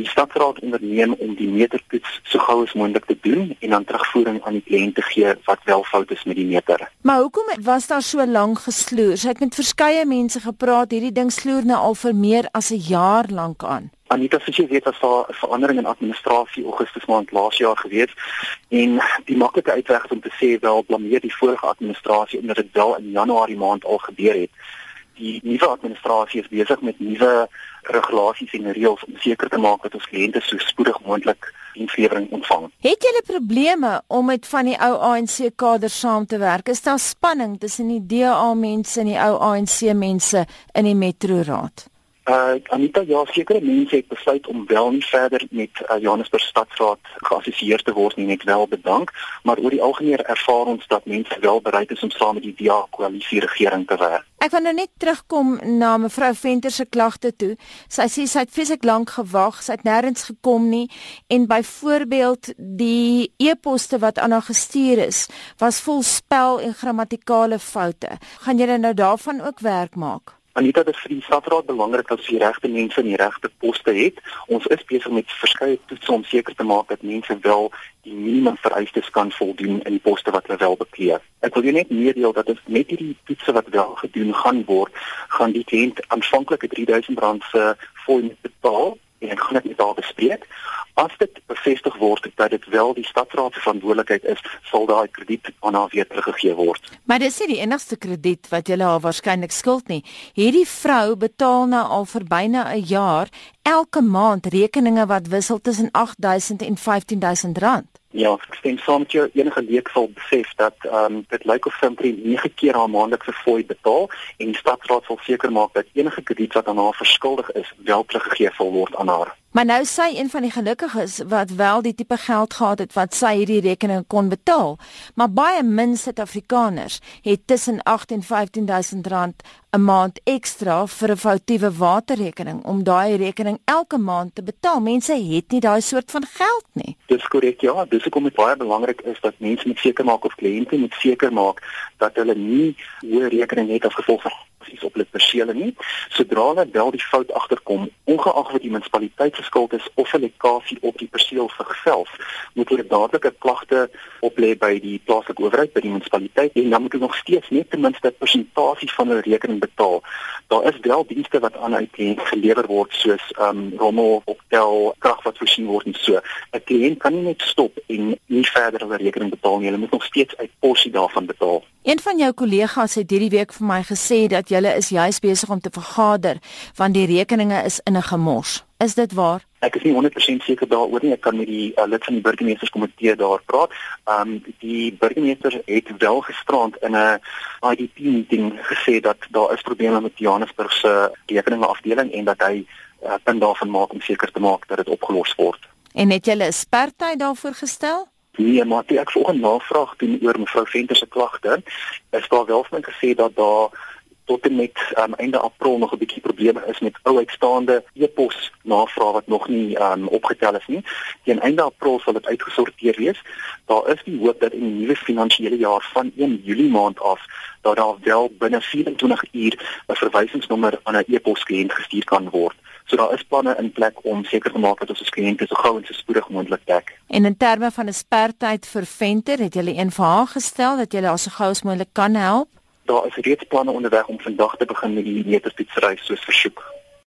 Die stadsraad onderneem om die metertoets so gou as moontlik te doen en dan terugvoering aan die kliënt te gee wat wel fout is met die meter. Maar hoekom was daar so lank gesloer? Sy het met verskeie mense gepraat. Hierdie ding sloer nou al vir meer as 'n jaar lank aan. Anita sê jy weet as daar 'n verandering in administrasie Augustus maand laas jaar gewees en die maklike uitweg is om te sê wel blameer die vorige administrasie omdat dit wel in Januarie maand al gebeur het. Die nuwe administrasie is besig met nuwe regulasies en reëls om seker te maak dat ons kliënte so spoedig moontlik dienslewering ontvang. Het julle probleme om met van die ou ANC kaders saam te werk? Is daar spanning tussen die DA mense en die ou ANC mense in die Metro Raad? Uh Anita, ja, sekere mense het besluit om wel nie verder met uh, Johannesburg Stadsraad geassosieer te word nie, net wel bedank, maar oor die algemeen ervaar ons dat mense wel bereid is om saam met die DA koalisie regering te werk. Ek wil nou net terugkom na mevrou Venter se klagte toe. Sy sê sy het fisiek lank gewag, sy het nêrens gekom nie en byvoorbeeld die e-poste wat aan haar gestuur is, was vol spel en grammatikale foute. Gaan julle nou daarvan ook werk maak? Anita, dit is vir die stadraad belangrik dat ons die regte mense in die regte poste het. Ons is besig met verskeie toetse om seker te maak dat mense wel die minimum vereistes kan voldoen in die poste wat hulle wel bekleed. Ek wil jou net meedeel dat dit met hierdie toetse wat wel gedoen gaan word, gaan die kliënt aanvanklik 3000 rand se fooi betaal en gaan dit met haar bespreek. As dit bevestig word dat dit wel die stadsraad se verantwoordelikheid is, sal daai krediet aan haar weer teruggegee word. Maar dis nie die enigste krediet wat jy haar waarskynlik skuld nie. Hierdie vrou betaal nou al vir byna 'n jaar elke maand rekeninge wat wissel tussen 8000 en 15000 rand. Ja, ek stem saam met jou. Enige leek sal besef dat ehm um, dit lyk of Simply 9 keer haar maandelikse fooi betaal en die stadsraad sal seker maak dat enige krediet wat aan haar verskuldig is, wel teruggegee sal word aan haar. Maar nou sy een van die gelukkiges wat wel die tipe geld gehad het wat sy hierdie rekening kon betaal. Maar baie min Suid-Afrikaners het tussen 8 en 15000 rand 'n maand ekstra vir 'n foutiewe waterrekening om daai rekening elke maand te betaal. Mense het nie daai soort van geld nie. Dis korrek, ja. Dis hoekom dit baie belangrik is dat mense moet seker maak of kliënte moet seker maak dat hulle nie hoë rekening het as gevolg van is op hulle persele nie. Sodra hulle wel die fout agterkom, ongeag wat die munisipaliteit se skuld is of 'n lekkasie op die perseel self, moet hulle dadelik 'n klagte oplê by die plaaslike owerheid by die munisipaliteit en dan moet hulle nog steeds net ten minste 'n persentasie van hulle rekening betaal. Daar is wel dienste wat aan uit kliënt gelewer word soos ehm um, rommel, optel, krag wat voorsien word en so. 'n Kliënt kan nie net stop en nie verder hulle rekening betaal nie. Hulle moet nog steeds 'n porsie daarvan betaal. Een van jou kollegas het hierdie week vir my gesê dat julle is juis besig om te vergader want die rekeninge is in 'n gemors. Is dit waar? Ek is nie 100% seker daaroor nie. Ek kan met die uh, lid van die burgemeesterskomitee daar praat. Ehm um, die burgemeester het wel gisterand in 'n IDP meeting gesê dat daar is probleme met Johannesburg se rekeninge afdeling en dat hy uh, punt daarvan maak om seker te maak dat dit opgelos word. En het julle 'n spertyd daarvoor gestel? Nee, maar toe ek volgende navraag doen oor mevrou Venter se klagte, is daar wel vir my gesê dat daar tot en met um, einde April nog 'n bietjie probleme is met ou uitstaande e-pos navrae wat nog nie um, opgetel is nie. Teen einde April sal dit uitgesorteer wees. Daar is die hoop dat in die nuwe finansiële jaar van 1 Julie maand af dat daar wel binne 24 uur 'n verwysingsnommer aan 'n e-pos kliënt gestuur kan word. So daar is planne in plek om seker te maak dat ons kliënte so gou en so spoedig moontlik dek. En in terme van 'n spertyd vir Venter, het julle een vir haar gestel dat julle as gou as moontlik kan help? Daar is reeds planne onderweg om vandag te begin met die meterfietsry soos versoek.